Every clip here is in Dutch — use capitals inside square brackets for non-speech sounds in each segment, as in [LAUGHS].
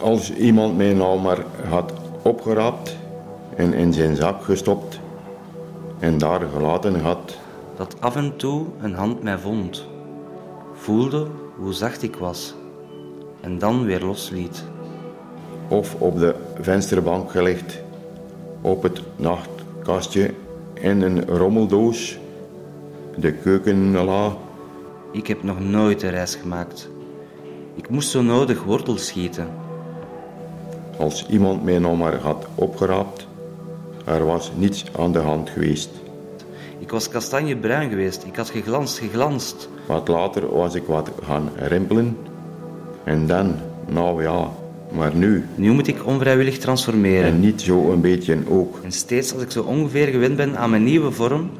Als iemand mij nou maar had opgeraapt en in zijn zak gestopt en daar gelaten had, Dat af en toe een hand mij vond, voelde hoe zacht ik was en dan weer losliet. of op de vensterbank gelegd, op het nachtkastje in een rommeldoos, de keukenla, Ik heb nog nooit een reis gemaakt. Ik moest zo nodig wortels schieten. Als iemand mij nou maar had opgeraapt, er was niets aan de hand geweest. Ik was kastanjebruin geweest. Ik had geglanst, geglanst. Wat later was ik wat gaan rimpelen. En dan, nou ja, maar nu. Nu moet ik onvrijwillig transformeren. En niet zo een beetje ook. En steeds als ik zo ongeveer gewend ben aan mijn nieuwe vorm,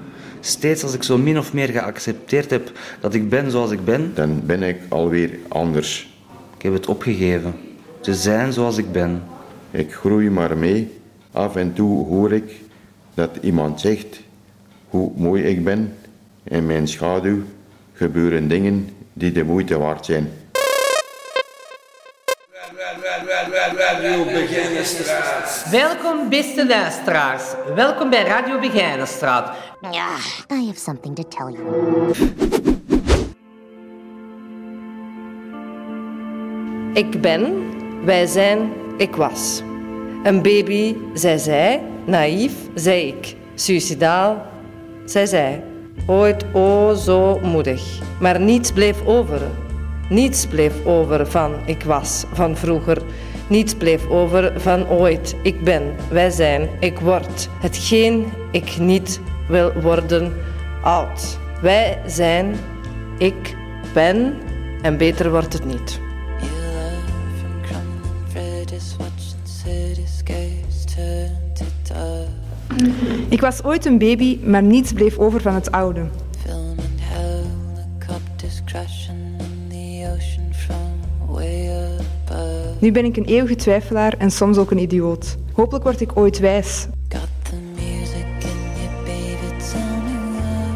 steeds als ik zo min of meer geaccepteerd heb dat ik ben zoals ik ben, Dan ben ik alweer anders. ik heb het opgegeven. Te zijn zoals ik ben. Ik groei maar mee. Af en toe hoor ik dat iemand zegt hoe mooi ik ben. In mijn schaduw gebeuren dingen die de moeite waard zijn. Welkom, beste luisteraars. Welkom bij Radio Begijnenstraat. Yeah, I have something to tell you. Ik ben, wij zijn, ik was. Een baby, zij zij, naïef, zei ik. Suicidaal, zij zij. Ooit o zo moedig. Maar niets bleef over. Niets bleef over van ik was, van vroeger. Niets bleef over van ooit. Ik ben, wij zijn, ik word. Hetgeen ik niet wil worden, oud. Wij zijn, ik ben en beter wordt het niet. Ik was ooit een baby, maar niets bleef over van het oude. Nu ben ik een eeuwige twijfelaar en soms ook een idioot. Hopelijk word ik ooit wijs.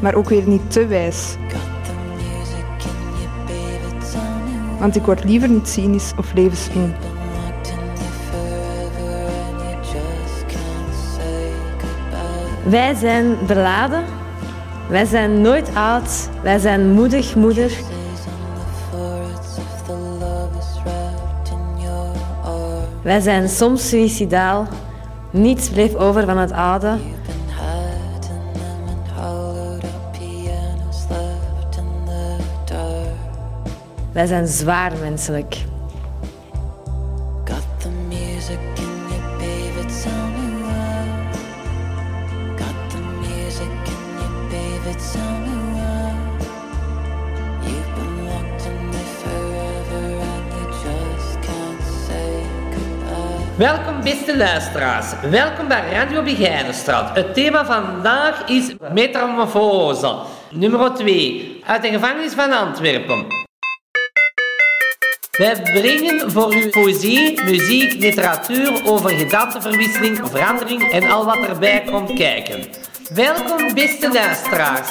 Maar ook weer niet te wijs. Want ik word liever niet cynisch of levensmoe. Wij zijn beladen. Wij zijn nooit oud. Wij zijn moedig moeder. Wij zijn soms suicidaal. Niets bleef over van het oude. Wij zijn zwaar menselijk. Welkom, beste luisteraars. Welkom bij Radio Begijnenstraat. Het thema vandaag is metamorfose. Nummer 2. Uit de gevangenis van Antwerpen. Wij brengen voor u poëzie, muziek, literatuur over gedaanteverwisseling, verandering en al wat erbij komt kijken. Welkom, beste luisteraars.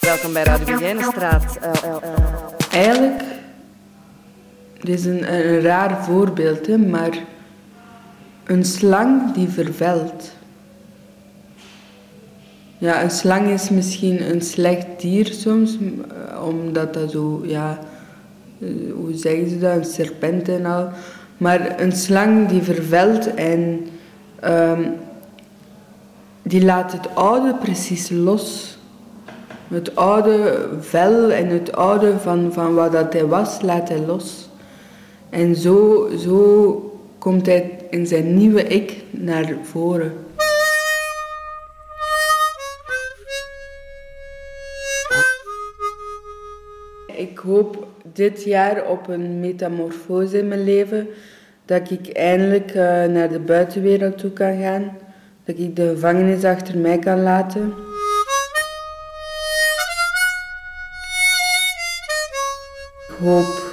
Welkom bij Radio Begijnenstraat. Eigenlijk, dit is een, raar voorbeeld, hè, maar een slang die vervelt. Ja, een slang is misschien een slecht dier soms, eh, omdat dat zo, ja, eh, hoe zeggen ze dat, een serpent en al. Maar een slang die vervelt en ehm, die laat het oude precies los. Het oude vel en het oude van, van wat dat hij was, laat hij los. En zo, zo komt hij in zijn nieuwe ik naar voren. Ik hoop dit jaar op een metamorfose in mijn leven. Dat ik eindelijk eh, naar de buitenwereld toe kan gaan. Dat ik de gevangenis achter mij kan laten. Ik hoop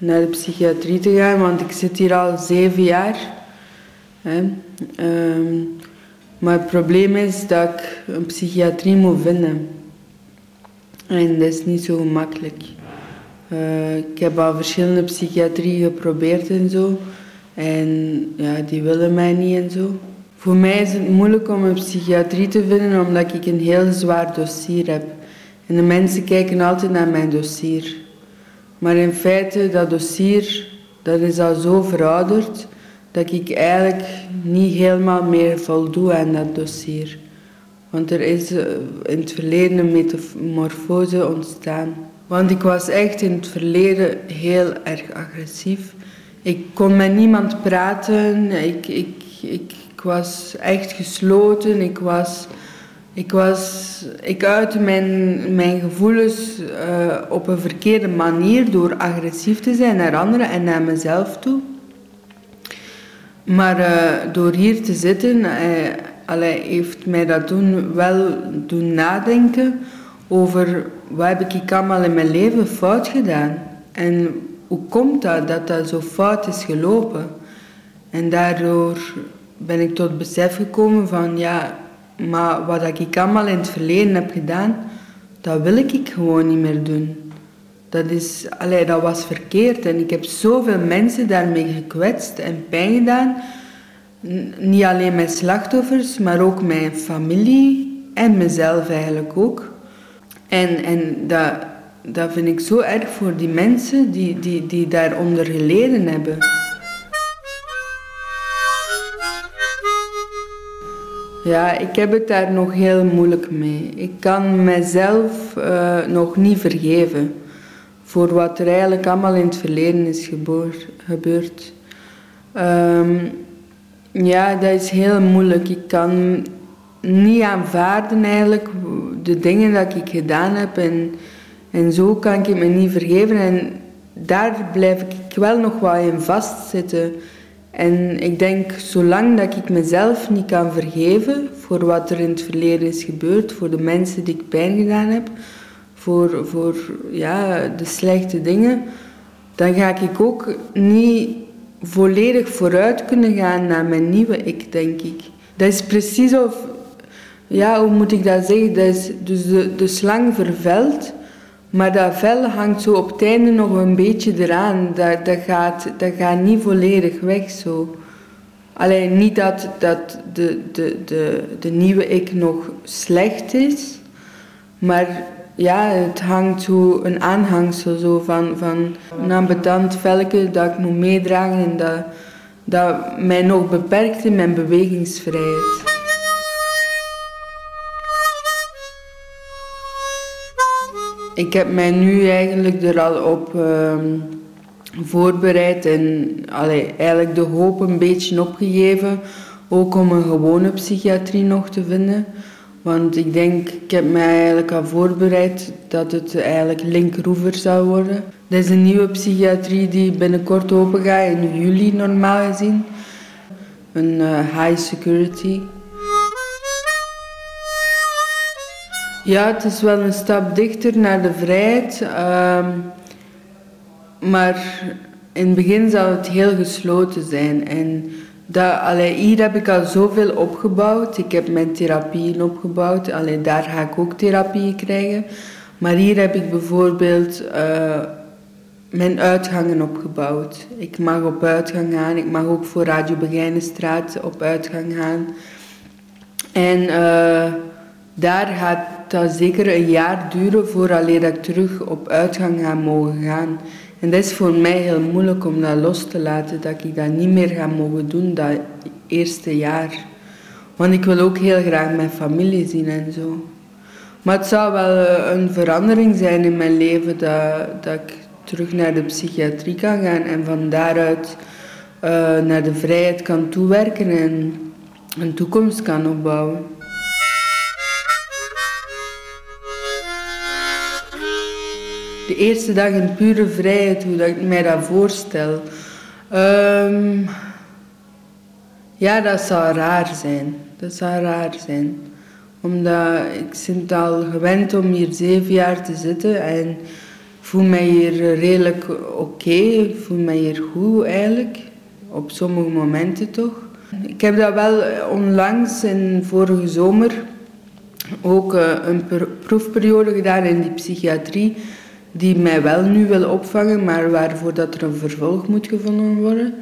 naar de psychiatrie te gaan, want ik zit hier al zeven jaar. Hè. Ehm, maar het probleem is dat ik een psychiatrie moet vinden. En dat is niet zo makkelijk. Eh, ik heb al verschillende psychiatrie geprobeerd en zo. En ja, die willen mij niet en zo. Voor mij is het moeilijk om een psychiatrie te vinden omdat ik een heel zwaar dossier heb. En de mensen kijken altijd naar mijn dossier. Maar in feite, dat dossier, dat is al zo verouderd dat ik eigenlijk niet helemaal meer voldoe aan dat dossier. Want er is eh, in het verleden een metamorfose ontstaan. Want ik was echt in het verleden heel erg agressief. Ik kon met niemand praten. Ik, ik, ik, ik was echt gesloten. Ik was... Ik, was, ik uitte mijn, mijn gevoelens uh, op een verkeerde manier door agressief te zijn naar anderen en naar mezelf toe. Maar uh, door hier te zitten, uh, heeft mij dat toen wel doen nadenken over wat heb ik allemaal in mijn leven fout gedaan. En hoe komt dat dat dat zo fout is gelopen? En daardoor ben ik tot besef gekomen van ja, maar wat ik allemaal in het verleden heb gedaan, dat wil ik gewoon niet meer doen. Dat, is, allee, dat was verkeerd en ik heb zoveel mensen daarmee gekwetst en pijn gedaan. niet alleen mijn slachtoffers, maar ook mijn familie en mezelf eigenlijk ook. En, en dat, dat vind ik zo erg voor die mensen die, die, die daaronder geleden hebben. Ja, ik heb het daar nog heel moeilijk mee. Ik kan mezelf uh, nog niet vergeven voor wat er eigenlijk allemaal in het verleden is gebeurd. Um, ja, dat is heel moeilijk. Ik kan niet aanvaarden eigenlijk de dingen dat ik gedaan heb en, en zo kan ik me niet vergeven en daar blijf ik wel nog wel in vastzitten. En ik denk, zolang dat ik mezelf niet kan vergeven voor wat er in het verleden is gebeurd, voor de mensen die ik pijn gedaan heb, voor, voor ja, de slechte dingen, dan ga ik ook niet volledig vooruit kunnen gaan naar mijn nieuwe ik, denk ik. Dat is precies of, ja, hoe moet ik dat zeggen? Dat is, dus de, de slang vervelt, maar dat vel hangt zo op het einde nog een beetje eraan. Dat, dat, gaat, dat gaat niet volledig weg zo. Alleen niet dat, dat de, de, de, de nieuwe ik nog slecht is, maar ja, het hangt zo een aanhangsel zo van, van een ambetant velke dat ik moet meedragen en dat, dat mij nog beperkt in mijn bewegingsvrijheid. Ik heb mij nu eigenlijk er al op ehm, voorbereid en eigenlijk de hoop een beetje opgegeven, ook om een gewone psychiatrie nog te vinden. Want ik denk, ik heb mij eigenlijk al voorbereid dat het eigenlijk Linkroever zou worden. Dat is een nieuwe psychiatrie die binnenkort open gaat, in juli normaal gezien. Een uh, high security. Ja, het is wel een stap dichter naar de vrijheid. Uh, maar in het begin zal het heel gesloten zijn. En dat, hier heb ik al zoveel opgebouwd. Ik heb mijn therapieën opgebouwd. Allee, daar ga ik ook therapie krijgen. Maar hier heb ik bijvoorbeeld uh, mijn uitgangen opgebouwd. Ik mag op uitgang gaan. Ik mag ook voor Radio Begijnenstraat op uitgang gaan. En uh, daar gaat dat zeker een jaar duren voordat ik terug op uitgang ga mogen gaan. En dat is voor mij heel moeilijk om dat los te laten, dat ik dat niet meer ga mogen doen, dat eerste jaar. Want ik wil ook heel graag mijn familie zien en zo. Maar het zou wel eh, een verandering zijn in mijn leven dat, dat ik terug naar de psychiatrie kan gaan en van daaruit uh, naar de vrijheid kan toewerken en een toekomst kan opbouwen. De eerste dag in pure vrijheid, hoe dat ik mij dat voorstel. Um, ja, dat zou raar zijn. Dat zou raar zijn. Omdat ik ben al gewend om hier zeven jaar te zitten en voel mij hier redelijk oké. Voel mij hier goed eigenlijk. Op sommige momenten toch. Ik heb dat wel onlangs in vorige zomer ook eh, een proefperiode gedaan in die psychiatrie. Die mij wel nu wil opvangen, maar waarvoor dat er een vervolg moet gevonden worden.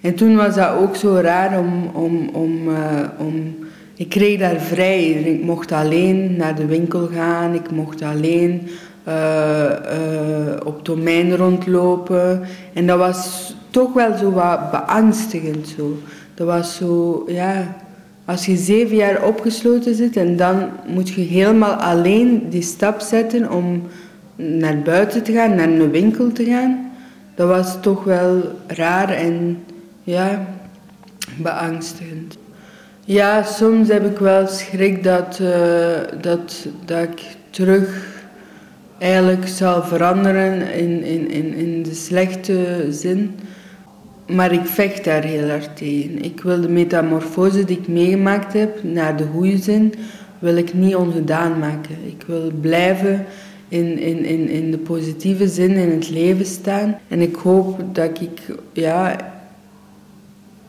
En toen was dat ook zo raar om, om, om, uh, om ik kreeg daar vrij. Ik mocht alleen naar de winkel gaan, ik mocht alleen uh, uh, op domein rondlopen. En dat was toch wel zo wat beangstigend. Zo. Dat was zo, ja, als je zeven jaar opgesloten zit en dan moet je helemaal alleen die stap zetten om naar buiten te gaan, naar een winkel te gaan. Dat was toch wel raar en ja, beangstigend. Ja, soms heb ik wel schrik dat, uh, dat, dat ik terug eigenlijk zal veranderen in, in, in, in de slechte zin. Maar ik vecht daar heel hard tegen. Ik wil de metamorfose die ik meegemaakt heb, naar de goede zin, wil ik niet ongedaan maken. Ik wil blijven in, in, in, in de positieve zin in het leven staan. En ik hoop dat ik ja,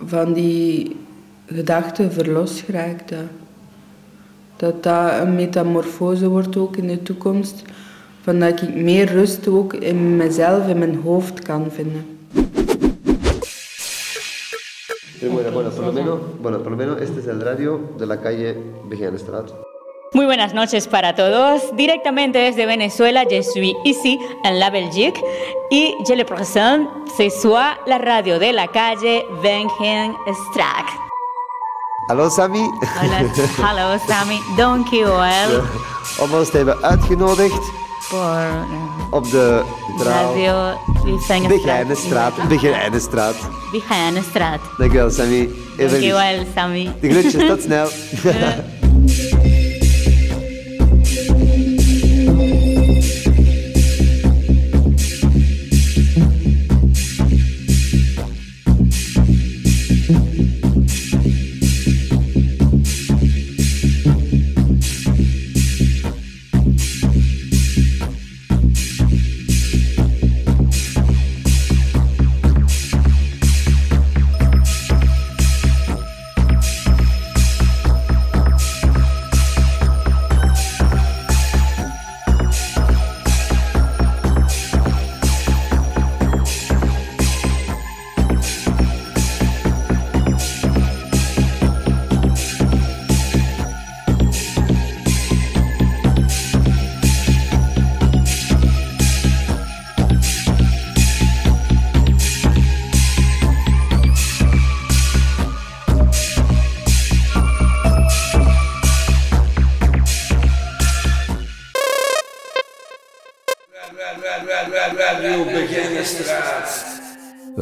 van die gedachten verlost geraak. Dat, dat een metamorfose wordt ook in de toekomst. Van dat ik meer rust ook in mezelf, in mijn hoofd kan vinden. Bueno, por lo menos, bueno, por lo menos este es el radio de la calle. Muy buenas noches para todos. Directamente desde Venezuela, je suis ici en la Belgique y je le présente ce soir la radio de la calle Begijnenstraat. Hallo Sammy. Hallo, Sammy, dankjewel. [LAUGHS] Om ons te hebben uitgenodigd voor op de trouw. radio Begijnenstraat. Begijnenstraat. Begijnenstraat. Dankjewel Sammy. Even Dankjewel Sammy. De groetjes, tot snel. [LAUGHS]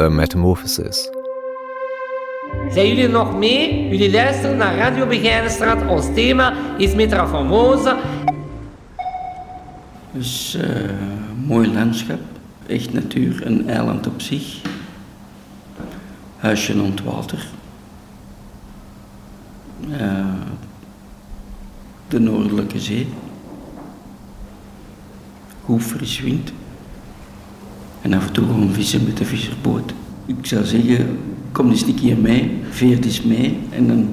The Metamorphosis. Zijn jullie nog mee? Jullie luisteren naar Radio Begijnenstraat. Ons thema is Metamorfose. Dus uh, mooi landschap, echt natuur, een eiland op zich. Huisje aan het water. Uh, de Noordelijke Zee. Goed fris wind. En af en toe gewoon vissen met de visserboot. Ik zou zeggen, kom eens een keer mee, veert eens mee. En dan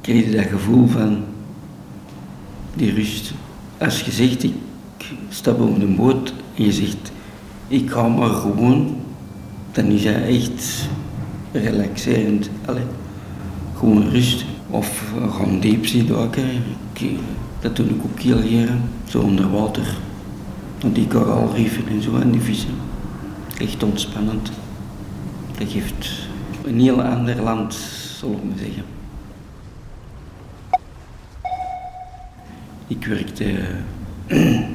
krijg je dat gevoel van die rust. Als je zegt, ik stap op een boot en je zegt, ik ga maar gewoon, dan is dat echt relaxerend. Allee, gewoon rust. Of gaan diepzee duiken. Dat doe ik ook heel graag, zo onder water. Die koraalrieven en zo en die vissen. Echt ontspannend. Dat geeft een heel ander land, zal ik maar zeggen. Ik werkte [CLEARS THROAT]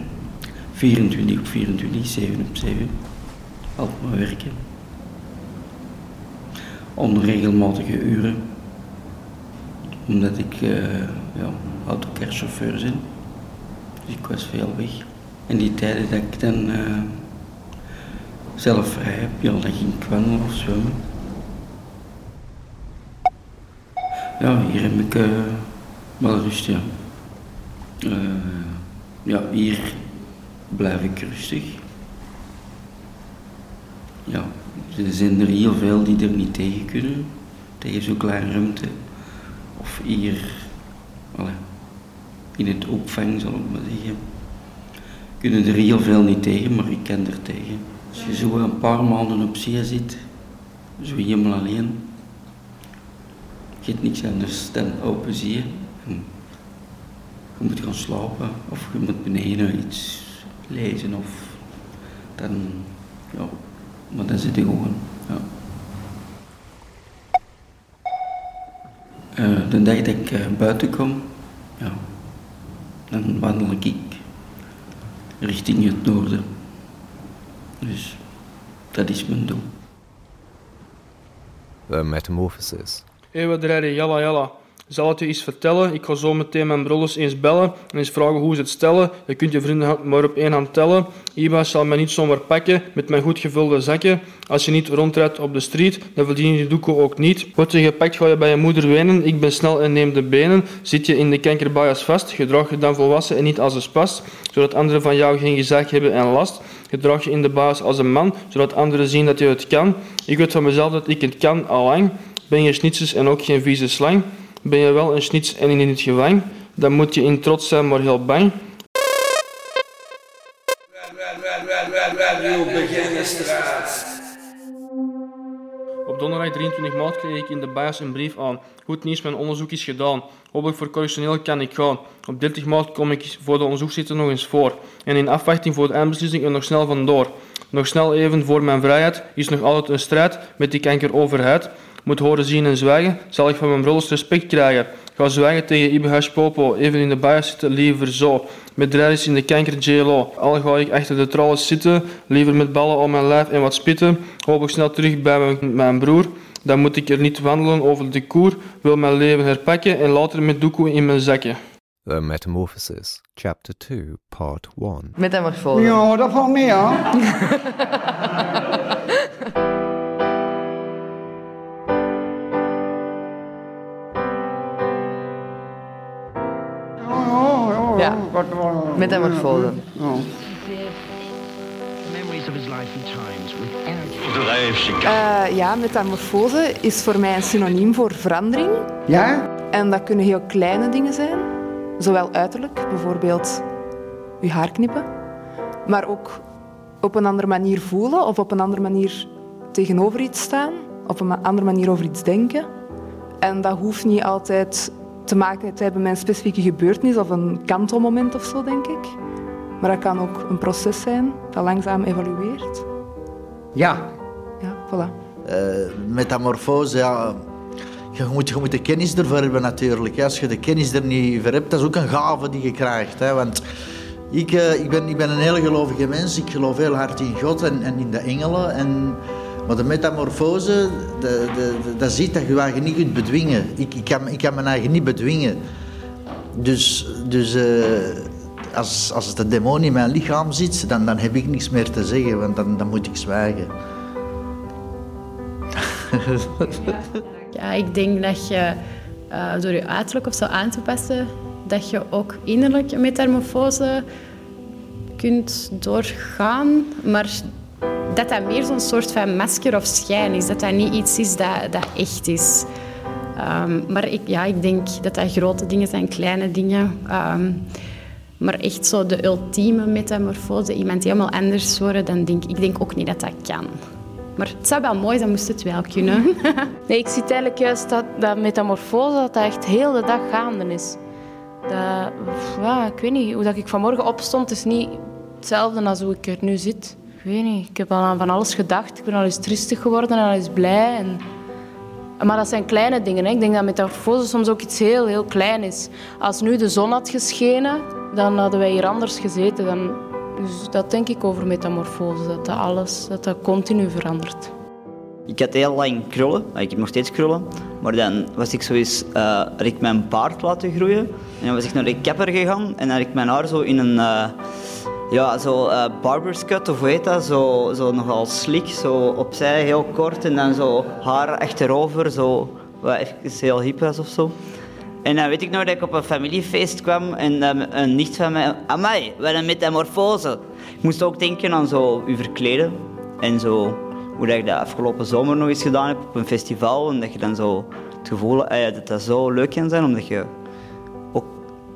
24 op 24, 7 op 7. Altijd maar werken. Onregelmatige uren. Omdat ik uh, ja, autocarchauffeur ben. Dus ik was veel weg. En die tijden dat ik dan uh, zelf vrij heb, ja, dan ging ik wandelen of zwemmen. Ja, hier heb ik uh, wel rust, ja. Uh, ja, hier blijf ik rustig. Ja, er zijn er heel veel die er niet tegen kunnen, tegen zo'n kleine ruimte. Of hier, in het opvang, zal ik maar zeggen kunnen er heel veel niet tegen, maar ik ken er tegen. Als je zo een paar maanden op zee zit, zo helemaal alleen, je hebt niks anders dan open zee. En je moet gaan slapen of je moet beneden iets lezen of dan, ja, maar dan zit je gewoon, ja. Uh, de dag dat ik uh, buiten kom, ja, dan wandel ik richting het noorden. Dus dat is mijn doel. The Metamorphosis. Wat rijden, jalla jalla. Zal het je iets vertellen? Ik ga zo meteen mijn brollers eens bellen en eens vragen hoe ze het stellen. Je kunt je vrienden maar op één hand tellen. Iba zal mij niet zomaar pakken met mijn goed gevulde zakken. Als je niet rondrijdt op de street, dan verdien je die doekoe ook niet. Word je gepakt, ga je bij je moeder wenen. Ik ben snel en neem de benen. Zit je in de kankerbias vast, gedraag je dan volwassen en niet als een spas. Zodat anderen van jou geen gezag hebben en last. Gedraag je in de baas als een man, zodat anderen zien dat je het kan. Ik weet van mezelf dat ik het kan, allang. Ben je snitsers en ook geen vieze slang. Ben je wel een snits en in het gewang, dan moet je in trots zijn, maar heel bang. Op donderdag 23 maart kreeg ik in de baas een brief aan. Goed nieuws, mijn onderzoek is gedaan. Hopelijk voor correctioneel kan ik gaan. Op 30 maart kom ik voor de onderzoekzitter nog eens voor. En in afwachting voor de eindbeslissing er nog snel vandoor. Nog snel even voor mijn vrijheid is nog altijd een strijd met die kankeroverheid moet horen zien en zwijgen, zal ik van mijn broers respect krijgen. Ga zwijgen tegen Ibehash Popo, even in de bias zitten, liever zo. Met draaien in de kanker JLO. Al ga ik achter de trollen zitten, liever met ballen om mijn lijf en wat spitten. Hoop ik snel terug bij mijn, mijn broer. Dan moet ik er niet wandelen over de koer, wil mijn leven herpakken en later met doekoe in mijn zakje. The Metamorphosis, Chapter 2, Part 1. Metamorfose. Ja, dat valt mee aan. [LAUGHS] Ja, metamorfose. Uh, ja, metamorfose is voor mij een synoniem voor verandering. Ja? En dat kunnen heel kleine dingen zijn, zowel uiterlijk, bijvoorbeeld je haar knippen, maar ook op een andere manier voelen of op een andere manier tegenover iets staan, op een andere manier over iets denken. En dat hoeft niet altijd te maken te hebben met een specifieke gebeurtenis of een kantelmoment of zo, denk ik. Maar dat kan ook een proces zijn dat langzaam evolueert. Ja. Ja, voilà. Uh, metamorfose, ja. Je moet, je moet de kennis ervoor hebben natuurlijk. Als je de kennis er niet voor hebt, dat is ook een gave die je krijgt. Hè. Want ik, uh, ik, ben, ik ben een heel gelovige mens. Ik geloof heel hard in God en, en in de engelen. En maar de metamorfose, de, de, dat ziet dat je je niet kunt bedwingen. Ik, ik, kan, ik kan mijn eigen niet bedwingen. Dus, dus uh, als, als de demon in mijn lichaam zit, dan, dan heb ik niks meer te zeggen, want dan, dan moet ik zwijgen. [LAUGHS] Ja, ik denk dat je uh, door je uiterlijk of zo aan te passen, dat je ook innerlijk metamorfose kunt doorgaan. Maar dat dat meer zo'n soort van masker of schijn is. Dat dat niet iets is dat, dat echt is. Um, maar ik, ja, ik denk dat dat grote dingen zijn, kleine dingen. Um, maar echt zo de ultieme metamorfose, iemand helemaal anders worden, dan denk ik denk ook niet dat dat kan. Maar het zou wel mooi zijn, moest het wel kunnen. [LAUGHS] nee, ik zie eigenlijk juist dat, dat metamorfose dat dat echt heel de dag gaande is. Dat, ja, ik weet niet, hoe dat ik vanmorgen opstond is niet hetzelfde als hoe ik er nu zit. Ik weet niet. Ik heb al aan van alles gedacht. Ik ben al eens tristig geworden en al eens blij. En... Maar dat zijn kleine dingen. Hè. Ik denk dat metamorfose soms ook iets heel, heel klein is. Als nu de zon had geschenen, dan hadden wij hier anders gezeten. Dan... Dus dat denk ik over metamorfose. Dat dat alles, dat dat continu verandert. Ik had heel lang krullen. Ik heb nog steeds krullen. Maar dan was ik zo eens, uh, ik mijn baard laten groeien. En dan was ik naar de kapper gegaan. En dan ik mijn haar zo in een... Uh, ja, zo uh, barber's cut, of hoe heet dat? Zo, zo nogal slick, zo opzij, heel kort. En dan zo haar achterover, zo wat even heel hip was of zo. En dan weet ik nog dat ik op een familiefeest kwam en een nicht van mij... Amai, wat een metamorfose. Ik moest ook denken aan zo u verkleden. En zo hoe dat ik dat afgelopen zomer nog eens gedaan heb op een festival. En dat je dan zo het gevoel eh, dat dat zo leuk kan zijn, omdat je ook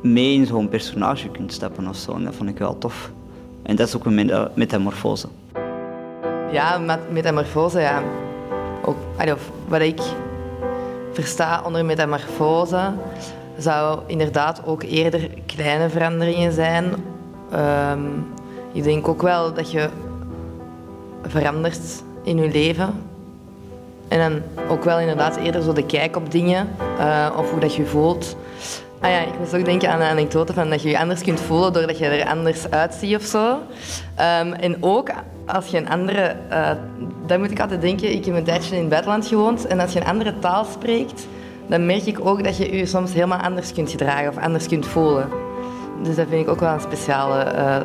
mee in zo'n personage kunt stappen of zo. En dat vond ik wel tof. En dat is ook een meta- metamorfose. Ja, met metamorfose, ja. Ook, wat ik versta onder metamorfose, zou inderdaad ook eerder kleine veranderingen zijn. Ehm, ik denk ook wel dat je verandert in je leven. En dan ook wel inderdaad eerder zo de kijk op dingen, eh, of hoe dat je voelt. Ah ja, ik moest ook denken aan de anekdote van dat je je anders kunt voelen doordat je er anders uitziet of zo. Ehm, en ook als je een andere, uh, moet ik altijd denken, ik heb een tijdje in het buitenland gewoond en als je een andere taal spreekt, dan merk ik ook dat je je soms helemaal anders kunt gedragen of anders kunt voelen. Dus dat vind ik ook wel een speciale uh,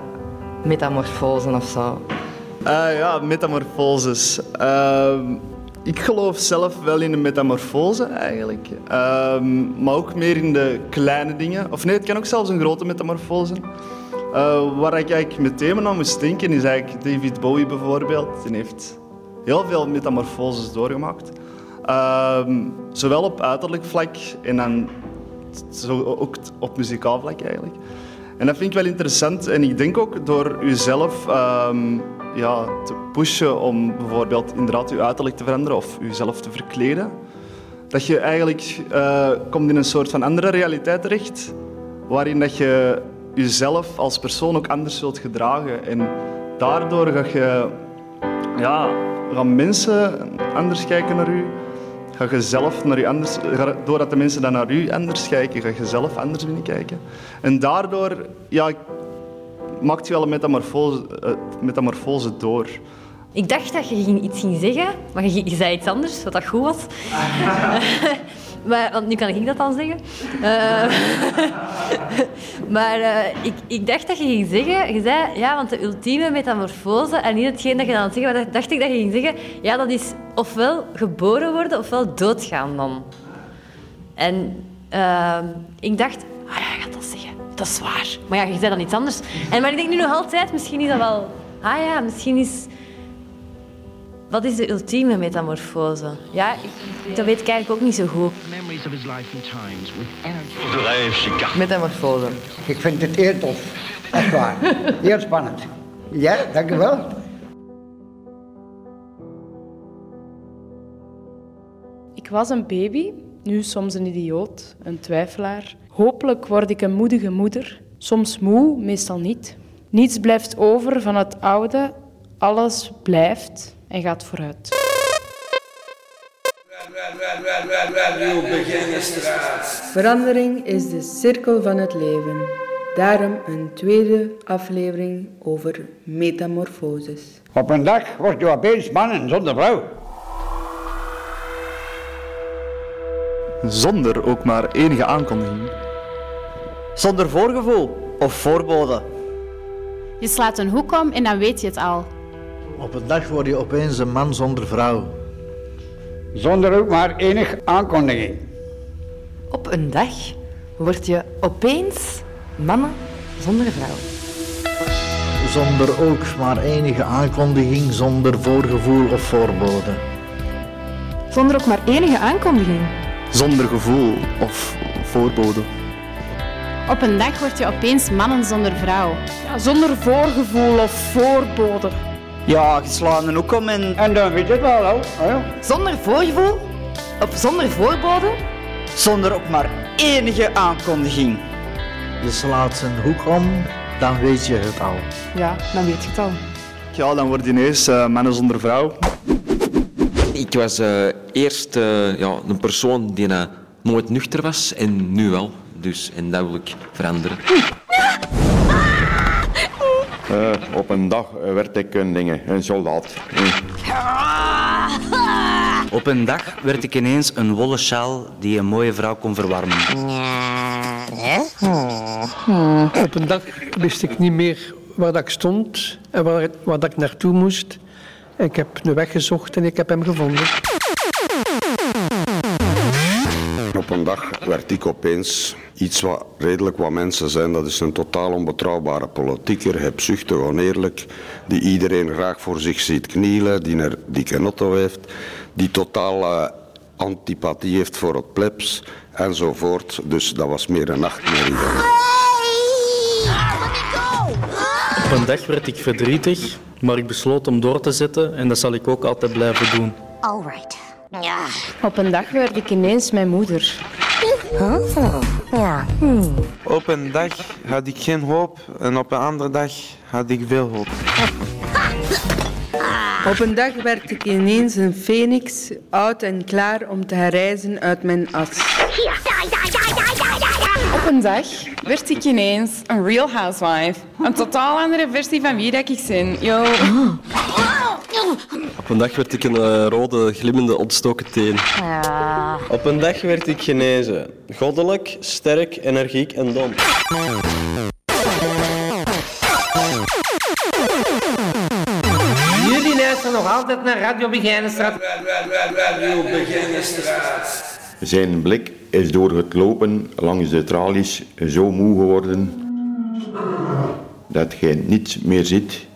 metamorfose of zo. Uh, ja, metamorfoses. Ik geloof zelf wel in een metamorfose eigenlijk. Ehm, maar ook meer in de kleine dingen. Of nee, het kan ook zelfs een grote metamorfose. Uh, waar ik eigenlijk meteen aan moest denken is eigenlijk David Bowie bijvoorbeeld. Die heeft heel veel metamorfoses doorgemaakt. Ehm, zowel op uiterlijk vlak en dan zo ook op muzikaal vlak eigenlijk. En dat vind ik wel interessant. En ik denk ook door jezelf um, ja, te pushen om bijvoorbeeld inderdaad je uiterlijk te veranderen of jezelf te verkleden, dat je eigenlijk uh, komt in een soort van andere realiteit terecht, waarin dat je jezelf als persoon ook anders zult gedragen. En daardoor ga je, ja, gaan mensen anders kijken naar u. Ga je zelf naar je anders, doordat de mensen dan naar u anders kijken, ga je zelf anders binnenkijken. En daardoor ja, maakt je wel een metamorfose, uh, metamorfose door. Ik dacht dat je iets ging zeggen, maar je, je zei iets anders, wat dat goed was. [LAUGHS] maar, want nu kan ik dat dan zeggen. Uh, [LAUGHS] maar uh, ik, ik dacht dat je ging zeggen, je zei, ja, want de ultieme metamorfose, en niet hetgeen dat je dan zeggen was, dacht ik dat je ging zeggen, ja, dat is ofwel geboren worden ofwel doodgaan dan. En uh, ik dacht, ah ja, je gaat dat zeggen. Dat is waar. Maar ja, je zei dan iets anders. En, maar ik denk nu nog altijd, misschien is dat wel... Ah ja, misschien is... Wat is de ultieme metamorfose? Ja, ik, dat weet ik eigenlijk ook niet zo goed. Metamorfose. Ik vind het heel tof. Echt waar. Heel spannend. Ja, dankjewel. Ik was een baby, nu soms een idioot, een twijfelaar. Hopelijk word ik een moedige moeder, soms moe, meestal niet. Niets blijft over van het oude, alles blijft en gaat vooruit. Verandering is de cirkel van het leven. Daarom een tweede aflevering over metamorfoses. Op een dag word je opeens man en zonder vrouw. Zonder ook maar enige aankondiging. Zonder voorgevoel of voorbode. Je slaat een hoek om en dan weet je het al. Op een dag word je opeens een man zonder vrouw. Zonder ook maar enig aankondiging. Op een dag word je opeens mannen zonder vrouw. Zonder ook maar enige aankondiging, zonder voorgevoel of voorbode. Zonder ook maar enige aankondiging. Zonder gevoel of voorbode. Op een dag word je opeens mannen zonder vrouw. Ja, zonder voorgevoel of voorbode. Ja, geslaan een hoek om en... En dan weet je het wel, hè? Ja. Zonder voorgevoel of zonder voorbode? Zonder ook maar enige aankondiging. Je slaat een hoek om, dan weet je het al. Ja, dan weet je het al. Ja, dan word je ineens uh, mannen zonder vrouw. Ik was uh, eerst uh, ja, een persoon die uh, nooit nuchter was en nu wel. Dus, en dat wil ik veranderen. Op een dag werd ik een, dingen, een soldaat. [LAUGHS] Op een dag werd ik ineens een wollen sjaal die een mooie vrouw kon verwarmen. Op een dag wist ik niet meer waar dat ik stond en waar, waar dat ik naartoe moest. Ik heb een weg gezocht en ik heb hem gevonden. Een dag werd ik opeens iets wat redelijk wat mensen zijn. Dat is een totaal onbetrouwbare politieker, hebzuchtig, oneerlijk, die iedereen graag voor zich ziet knielen, die een dikke notto heeft, die totaal uh, antipathie heeft voor het plebs enzovoort. Dus dat was meer een nachtmerrie dan. Op een dag werd ik verdrietig, maar ik besloot om door te zetten en dat zal ik ook altijd blijven doen. Alright. Ja. Op een dag werd ik ineens mijn moeder. Ja. Op een dag had ik geen hoop en op een andere dag had ik veel hoop. Op een dag werd ik ineens een phoenix, oud en klaar om te herrijzen uit mijn as. Op een dag werd ik ineens een real housewife. Een totaal andere versie van wie dat ik ben. Yo. Op een dag werd ik een eh, rode, glimmende, ontstoken teen. Op een dag werd ik genezen. Goddelijk, sterk, energiek en dom. Jullie luisteren nog altijd naar Radio Begijnenstraat. Radio Begijnenstraat. Zijn blik is door het lopen langs de tralies zo moe geworden dat hij niets meer ziet.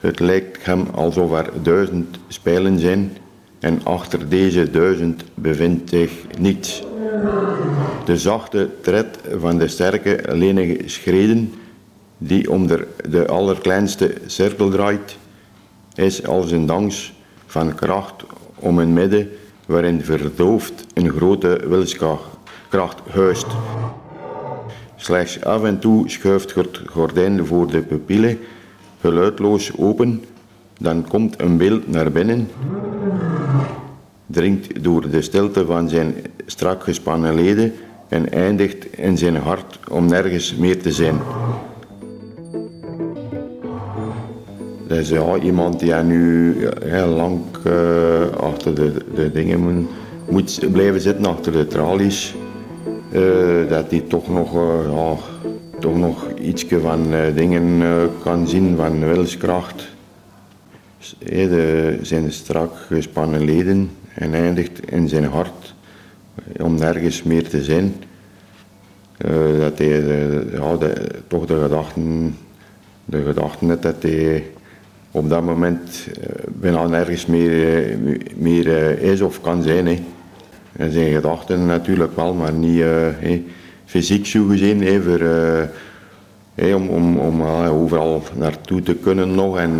Het lijkt hem alsof er duizend spijlen zijn en achter deze duizend bevindt zich niets. De zachte tred van de sterke, lenige schreden die om de, de allerkleinste cirkel draait, is als een dans van kracht om een midden waarin verdoofd een grote wilskracht huist. Slechts af en toe schuift het gordijn voor de pupillen geluidloos open, dan komt een beeld naar binnen, dringt door de stilte van zijn strak gespannen leden en eindigt in zijn hart om nergens meer te zijn. Dat is ja, iemand die nu heel lang uh, achter de, de dingen moet, moet, blijven zitten, achter de tralies. Uh, dat hij toch nog, uh, ja, toch nog iets van dingen kan zien, van wilskracht. De, zijn strak gespannen leden en eindigt in zijn hart om nergens meer te zijn. dat hij ja, toch de gedachten, de gedachten dat hij op dat moment bijna nergens meer, meer is of kan zijn. Hè. En zijn gedachten natuurlijk wel, maar niet uh, fysiek zo gezien. Uh, om om, om uh, overal naartoe te kunnen nog en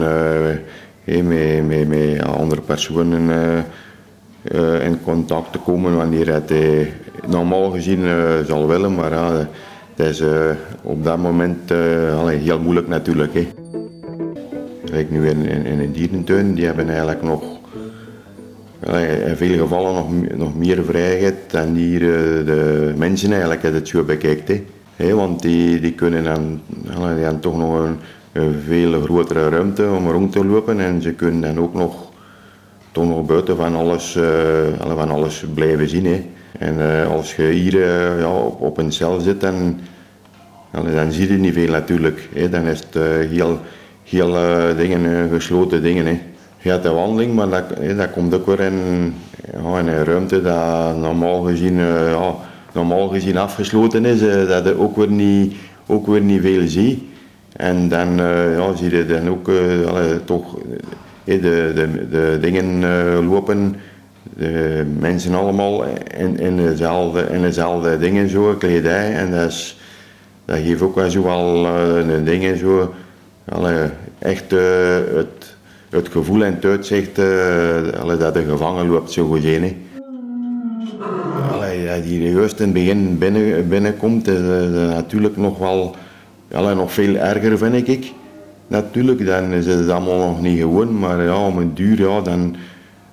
met, met, met andere personen in contact te komen wanneer het normaal gezien zal willen. Maar dat is op dat moment heel moeilijk natuurlijk. Kijk, nu in, in, in een dierentuin, die hebben eigenlijk nog in veel gevallen nog, nog meer vrijheid dan hier de mensen eigenlijk, als het zo bekijkt. Hè. want die, die kunnen dan, hebben toch nog een, veel grotere ruimte om rond te lopen en ze kunnen dan ook nog, toch nog buiten van alles, uh, van alles blijven zien. Hè. En als je hier ja, op, op een cel zit, dan, dan zie je niet veel natuurlijk. Hè. Dan is het heel heel dingen, gesloten dingen. Hè. Hebt de wandeling, maar dat, hè, dat komt ook weer in, ja, in een ruimte dat normaal gezien, uh, ja, normaal gezien afgesloten is, uh, dat je ook weer niet, ook weer niet veel ziet. En dan ja, zie je dan ook toch de, de, de dingen lopen, de mensen allemaal in, in, dezelfde, in dezelfde dingen, zo, kledij. En dat, is, dat geeft ook wel zo wel een zo, echt het, het gevoel en het uitzicht uh, dat de gevangen loopt zo gezien. Hè. Allee, dat die juist in het begin binnen, binnenkomt, is uh, natuurlijk nog wel allee, nog veel erger, vind ik. Natuurlijk, dan is het allemaal nog niet gewoon, maar ja, om een duur, ja, dan,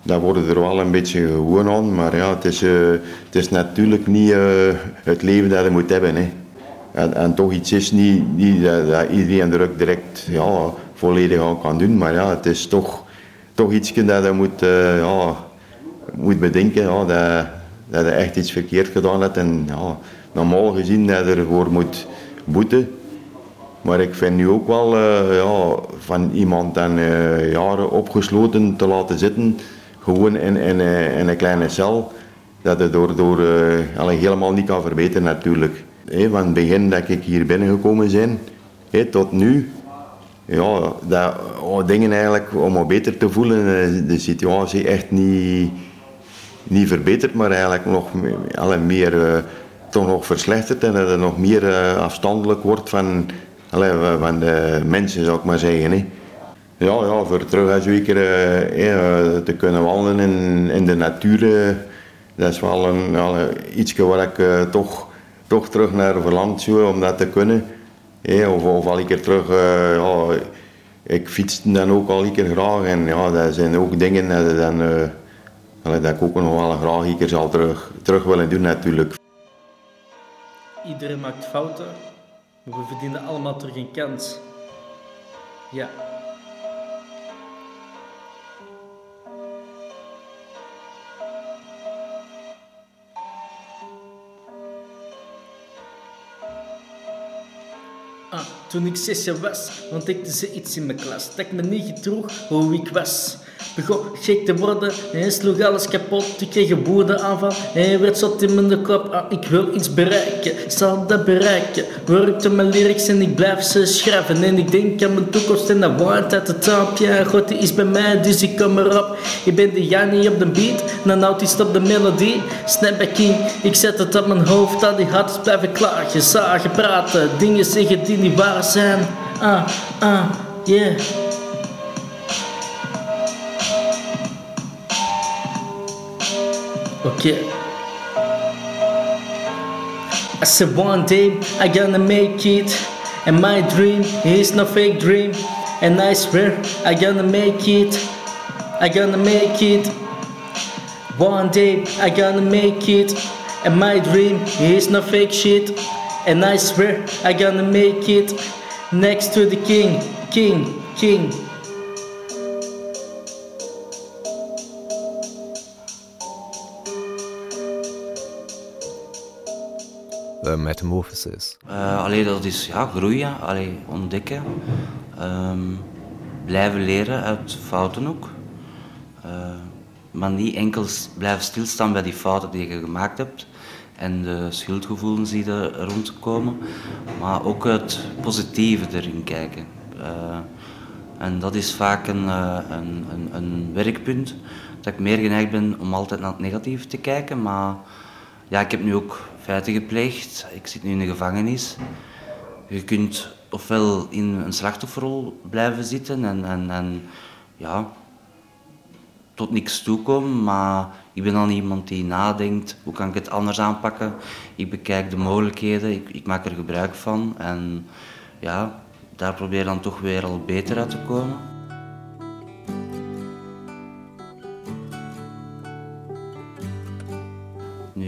dan worden er wel een beetje gewoon aan. Maar ja, het is, het is natuurlijk niet het leven dat je moet hebben. Hè. En, en toch iets is niet, niet dat, dat iedereen er ook direct ja, volledig aan kan doen. Maar ja, het is toch, toch iets dat je moet, uh, ja, moet bedenken. Ja, dat, dat je echt iets verkeerd gedaan hebt. En ja, normaal gezien dat je ervoor moet boeten. Maar ik vind nu ook wel uh, ja, van iemand dan uh, jaren opgesloten te laten zitten, gewoon in, in, in een kleine cel, dat je door, door helemaal niet kan verbeteren natuurlijk van het begin dat ik hier binnengekomen ben, tot nu, ja, dat, oh, dingen eigenlijk om me beter te voelen, de situatie echt niet, niet verbeterd, maar eigenlijk nog meer, meer uh, toch nog verslechterd en dat het nog meer uh, afstandelijk wordt van, allee, van- de mensen, zou ik maar zeggen. Hè. Ja, ja, voor terug eh, eh, te kunnen wandelen in, in de natuur, eh, dat is wel een, ietsje waar ik eh, toch, toch terug naar verlangd zou om dat te kunnen. Of, al een keer terug, eh, ja, ik fiets dan ook al een keer graag en ja, dat zijn ook dingen dat, dan, eh, dat ik ook nog wel graag een keer zal terug, terug willen doen natuurlijk. Iedereen maakt fouten, maar we verdienen allemaal terug een kans. Ja. Toen ik zes jaar was, ontdekte ze iets in mijn klas dat ik me niet gedroeg hoe ik was. Begon gek te worden en sloeg alles kapot. Ik kreeg een woedeaanval en werd zot in mijn kop. Ah, ik wil iets bereiken, zal dat bereiken. Werkte mijn lyrics en ik blijf ze schrijven. En ik denk aan mijn toekomst en dat waard uit het trap. Ja, God die is bij mij, dus ik kom erop. Je bent de Jannie op de beat, dan autist op de melodie. Snap king, ik zet het op mijn hoofd. Al die hartjes blijven klagen, zagen, praten. Dingen zeggen die niet waar zijn. Ah, ah, yeah. Okay. I said one day I gonna make it, and my dream is no fake dream, and I swear I gonna make it, I gonna make it. One day I gonna make it, and my dream is no fake shit, and I swear I gonna make it. Next to the king, king, king. De metamorphosis. Eh allee, dat is ja, groeien, allee, ontdekken. Ehm, blijven leren uit fouten ook. Eh, maar niet enkel blijven stilstaan bij die fouten die je gemaakt hebt en de schuldgevoelens die er rondkomen, maar ook het positieve erin kijken. En dat is vaak een, een, een, een werkpunt, dat ik meer geneigd ben om altijd naar het negatieve te kijken, maar ja, ik heb nu ook feiten gepleegd. Ik zit nu in de gevangenis. Je kunt ofwel in een slachtofferrol blijven zitten en, en, en ja, tot niks toekomen, maar ik ben dan iemand die nadenkt, hoe kan ik het anders aanpakken? Ik bekijk de mogelijkheden, ik, ik maak er gebruik van en ja, daar probeer dan toch weer al beter uit te komen.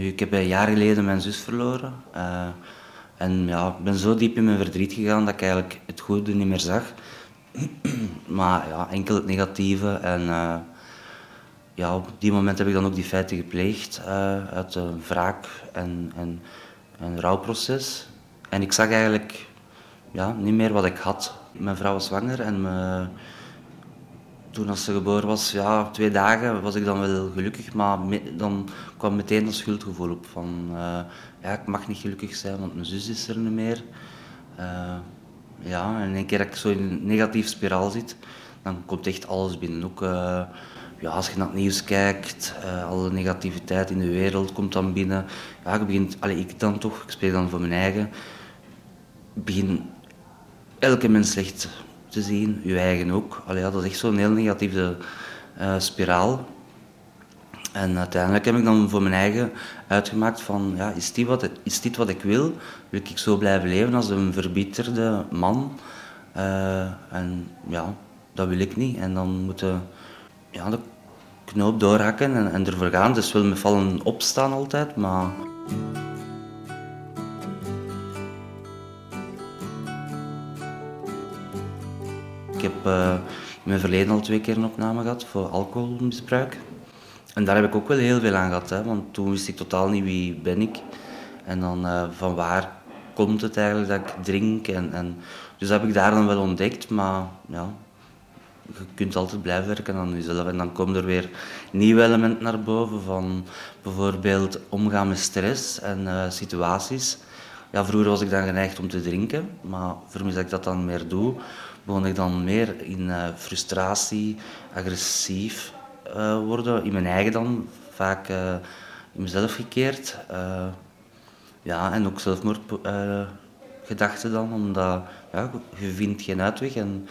Ik heb jaar geleden mijn zus verloren. eh, en ja, ik ben zo diep in mijn verdriet gegaan dat ik eigenlijk het goede niet meer zag. [CLEARS THROAT] maar ja, enkel het negatieve. En eh, ja, op die moment heb ik dan ook die feiten gepleegd eh, uit een wraak en, en een rouwproces. En ik zag eigenlijk ja, niet meer wat ik had. Mijn vrouw was zwanger en me, toen als ze geboren was, ja, twee dagen was ik dan wel gelukkig, maar dan kwam meteen dat schuldgevoel op van, eh, ja, ik mag niet gelukkig zijn, want mijn zus is er niet meer. Eh, ja, en een keer dat ik zo in een negatieve spiraal zit, dan komt echt alles binnen. Ook eh, ja, als je naar het nieuws kijkt, alle negativiteit in de wereld komt dan binnen. Ja, je begint, allee, ik dan toch, ik spreek dan voor mijn eigen, begin elke mens slecht zien, je eigen ook. Allee, dat is echt zo'n heel negatieve eh, spiraal. En uiteindelijk heb ik dan voor mijn eigen uitgemaakt van, ja, is, dit wat, is dit wat ik wil? Wil ik zo blijven leven als een verbitterde man? Eh, en ja, dat wil ik niet. En dan moeten ja, de knoop doorhakken en, en ervoor gaan. Dus wel met vallen opstaan altijd, maar... heb eh, in mijn verleden al twee keer een opname gehad voor alcoholmisbruik. En daar heb ik ook wel heel veel aan gehad, hè, want toen wist ik totaal niet wie ben ik. En dan eh, van waar komt het eigenlijk dat ik drink. En, en, dus dat heb ik daar dan wel ontdekt, maar ja, je kunt altijd blijven werken aan jezelf. En dan komen er weer nieuwe elementen naar boven, van bijvoorbeeld omgaan met stress en eh, situaties. Ja, vroeger was ik dan geneigd om te drinken, maar vermis dat ik dat dan meer doe, begon ik dan meer in eh, frustratie, agressief eh, worden, in mijn eigen dan, vaak eh, in mezelf gekeerd. Ja, en ook zelfmoordgedachten dan, omdat ja, je vindt geen uitweg en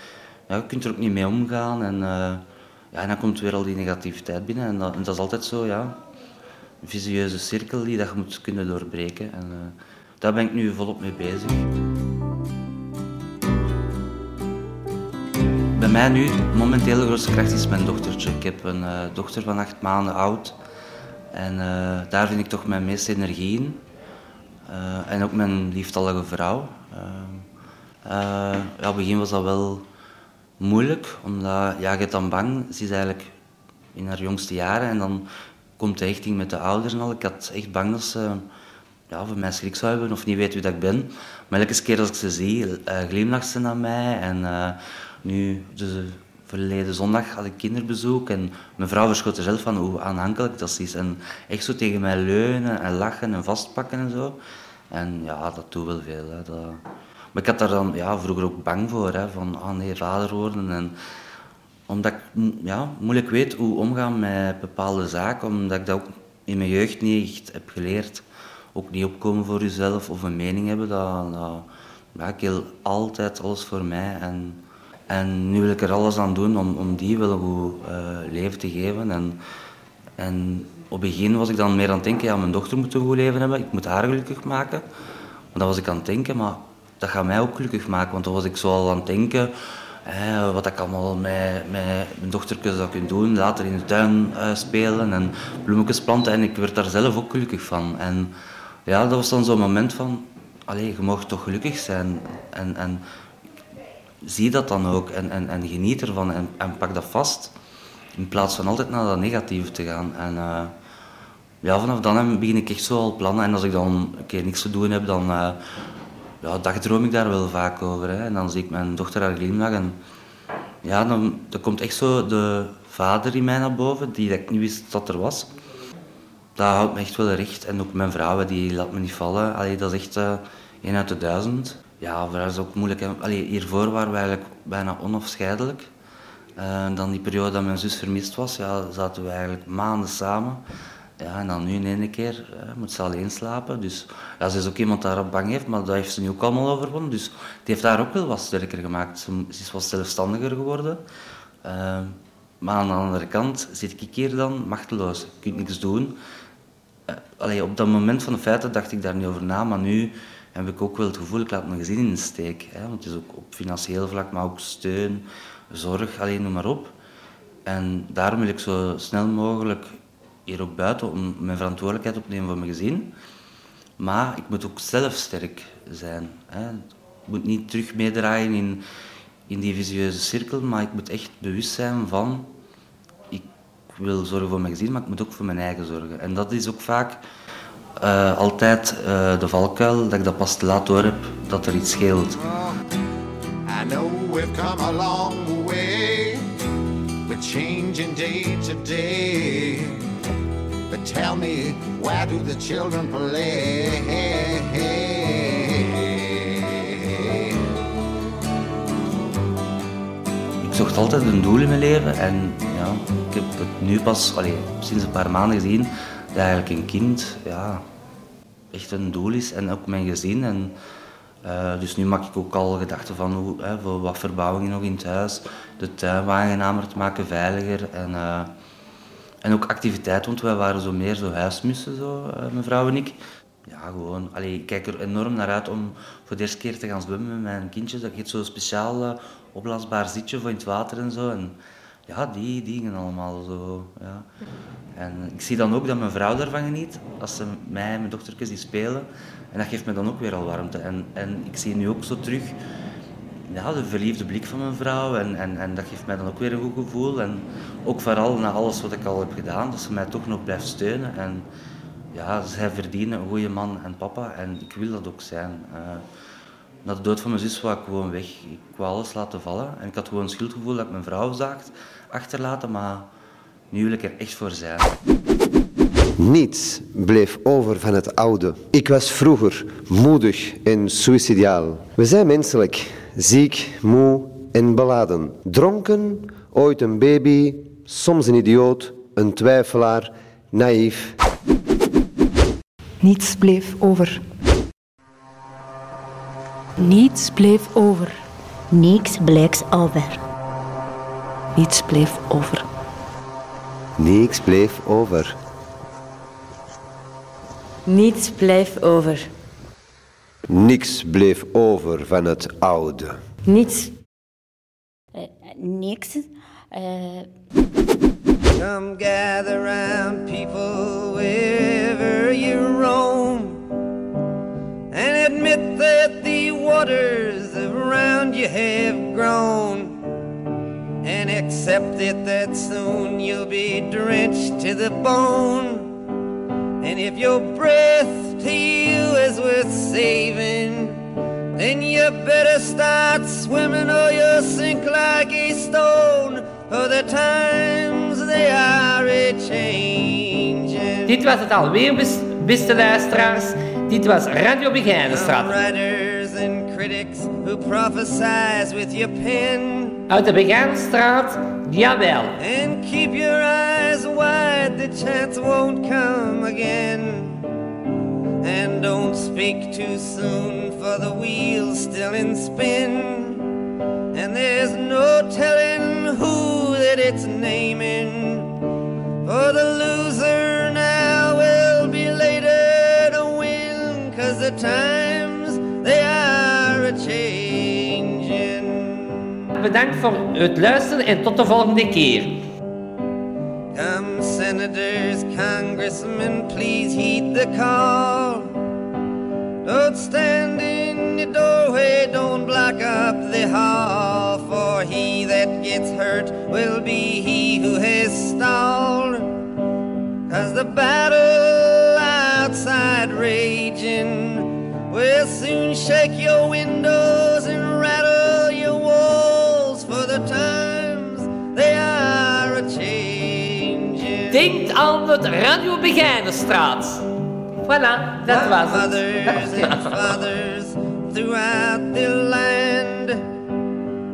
ja, je kunt er ook niet mee omgaan. En, ja, en dan komt weer al die negativiteit binnen. En dat, dat is altijd zo, ja, een visueuze cirkel die dat je moet kunnen doorbreken. En daar ben ik nu volop mee bezig. Mij nu, momenteel de grootste kracht is mijn dochtertje. Ik heb een uh, dochter van acht maanden oud. En uh, daar vind ik toch mijn meeste energie in. Uh, en ook mijn lieftallige vrouw. ja, begin was dat wel moeilijk, omdat ja, je dan bang. Ze is eigenlijk in haar jongste jaren en dan komt de hechting met de ouders en al. Ik had echt bang dat ze ja, voor mij schrik zou hebben of niet weet wie dat ik ben. Maar elke keer als ik ze zie, glimlacht ze naar mij. En nu, dus, verleden zondag had ik kinderbezoek en mijn vrouw verschoot er zelf van hoe aanhankelijk dat is. En echt zo tegen mij leunen en lachen en vastpakken en zo. En ja, dat doet wel veel. Hè. Dat... Maar ik had daar dan ja, vroeger ook bang voor, hè, van oh nee, vader worden. En omdat ik ja, moeilijk weet hoe omgaan met bepaalde zaken, omdat ik dat ook in mijn jeugd niet echt heb geleerd. Ook niet opkomen voor jezelf of een mening hebben. Dat, ja, ik wil altijd alles voor mij. En, en nu wil ik er alles aan doen om, om die wel goed uh, leven te geven. En, en op het begin was ik dan meer aan het denken, ja, mijn dochter moet een goed leven hebben, ik moet haar gelukkig maken. Want dat was ik aan het denken, maar dat gaat mij ook gelukkig maken. Want dan was ik zo al aan het denken, hè, wat ik allemaal met, mijn dochtertje zou kunnen doen. Later in de tuin uh, spelen en bloemetjes planten. En ik werd daar zelf ook gelukkig van. En ja, dat was dan zo'n moment van, allee, je mag toch gelukkig zijn. En, en zie dat dan ook en, en, en geniet ervan en, en pak dat vast. In plaats van altijd naar dat negatieve te gaan. En uh, ja, vanaf dan begin ik echt zo al plannen. En als ik dan een keer niks te doen heb, dan uh, ja, dagdroom ik daar wel vaak over. Hè. En dan zie ik mijn dochter haar glimlach. En ja, dan, dan komt echt zo de vader in mij naar boven, die dat ik niet wist dat er was. Dat houdt me echt wel recht. En ook mijn vrouw, die laat me niet vallen. Allee, dat is echt uh, één uit de duizend. Ja, haar is ook moeilijk. Hiervoor waren we eigenlijk bijna onafscheidelijk. Uh, dan die periode dat mijn zus vermist was, ja, zaten we eigenlijk maanden samen. Ja, en dan nu in één keer uh, moet ze alleen slapen. Dus ja, ze is ook iemand daar bang heeft, maar dat heeft ze nu ook allemaal overwonnen. Dus die heeft haar ook wel wat sterker gemaakt. Ze, is wat zelfstandiger geworden. Uh, maar aan de andere kant zit ik hier dan machteloos. Je kunt niks doen. Allee, op dat moment van de feiten dacht ik daar niet over na, maar nu heb ik ook wel het gevoel, ik laat mijn gezin in de steek. Hè? Want het is ook op financieel vlak, maar ook steun, zorg, alleen noem maar op. En daarom wil ik zo snel mogelijk hier ook buiten om mijn verantwoordelijkheid op te nemen voor mijn gezin. Maar ik moet ook zelf sterk zijn. Hè? Ik moet niet terug meedraaien in, in die visieuze cirkel, maar ik moet echt bewust zijn van ik wil zorgen voor mijn gezin, maar ik moet ook voor mijn eigen zorgen. En dat is ook vaak uh, altijd uh, de valkuil dat ik dat pas te laat door heb dat er iets scheelt. I know we've come a long way. We're changing day to day. But tell me, where do the children play? Ik zocht altijd een doel in mijn leven en ja, ik heb het nu pas allee, sinds een paar maanden gezien dat eigenlijk een kind ja, echt een doel is en ook mijn gezin. En, uh, dus nu maak ik ook al gedachten van hoe, hè, voor wat verbouwingen nog in het huis, de tuin aangenamer te maken, veiliger. En, uh, en ook activiteit, want wij waren zo meer zo huismussen, zo, uh, mevrouw en ik. Ja, gewoon. Allee, ik kijk er enorm naar uit om voor de eerste keer te gaan zwemmen met mijn kindjes. Dat geeft zo'n speciaal opblaasbaar zitje voor in het water en zo. En, ja, die dingen allemaal zo. Ja. En ik zie dan ook dat mijn vrouw daarvan geniet, als ze mij en mijn dochtertjes die spelen. En dat geeft me dan ook weer al warmte. En, en ik zie nu ook zo terug ja, de verliefde blik van mijn vrouw. En, en, en dat geeft mij dan ook weer een goed gevoel. En ook vooral na alles wat ik al heb gedaan, dat ze mij toch nog blijft steunen. En ja, zij verdienen een goede man en papa. En ik wil dat ook zijn. Uh, na de dood van mijn zus wou ik gewoon weg. Ik wou alles laten vallen. En ik had gewoon een schuldgevoel dat ik mijn vrouw zaagt achterlaten, maar nu wil ik er echt voor zijn. Niets bleef over van het oude. Ik was vroeger moedig en suicidaal. We zijn menselijk, ziek, moe en beladen. Dronken, ooit een baby, soms een idioot, een twijfelaar, naïef. Niets bleef over. Niets bleef over. Niks bleef over. Niets bleef over. Niks bleef over. Niets bleef over. Niks bleef over van het oude. Niets. Niks. eh, Come gather round people wherever you roam and admit that waters around you have grown and accept it that soon you'll be drenched to the bone. And if your breath to you is worth saving, then you better start swimming or you'll sink like a stone. For the times they are a changing. Dit was het alweer, bes- beste luisteraars. Dit was Radio Begijnenstraat. Critics who prophesize with your pen. Uit de Begijnenstraat, jawel. And keep your eyes wide, the chance won't come again. And don't speak too soon, for the wheel's still in spin. And there's no telling who that it's naming. For the loser now will be later to win, cause the times Bedankt voor het luisteren en tot de volgende keer. Come, senators, congressmen, please heed the call. Don't stand in the doorway, don't block up the hall, for he that gets hurt will be he who has stalled. Cause the battle outside raging will soon shake your windows 100 Radio Begijnenstraat. Voilà, dat was het. Mothers and fathers throughout the land.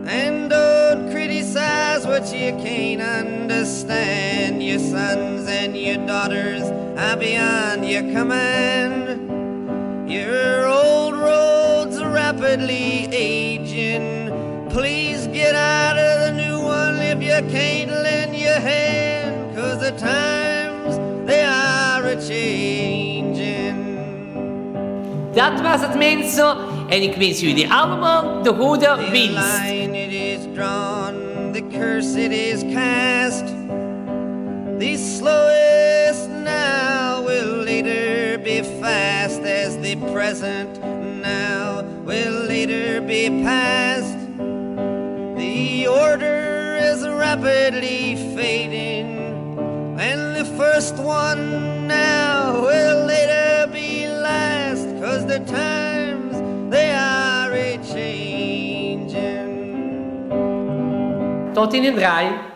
And don't criticize what you can't understand. Your sons and your daughters are beyond your command. Your old roads are rapidly aging. Please get out of the new one if you can't lend your hand, cause the time Dat was het mensen. En ik wens jullie allemaal de goede winst. line it is drawn, the curse it is cast. The slowest now will later be fast, as the present now will later be past. The order is rapidly fading, and the first one now will later cause the times they are a changing. Tot in een draai.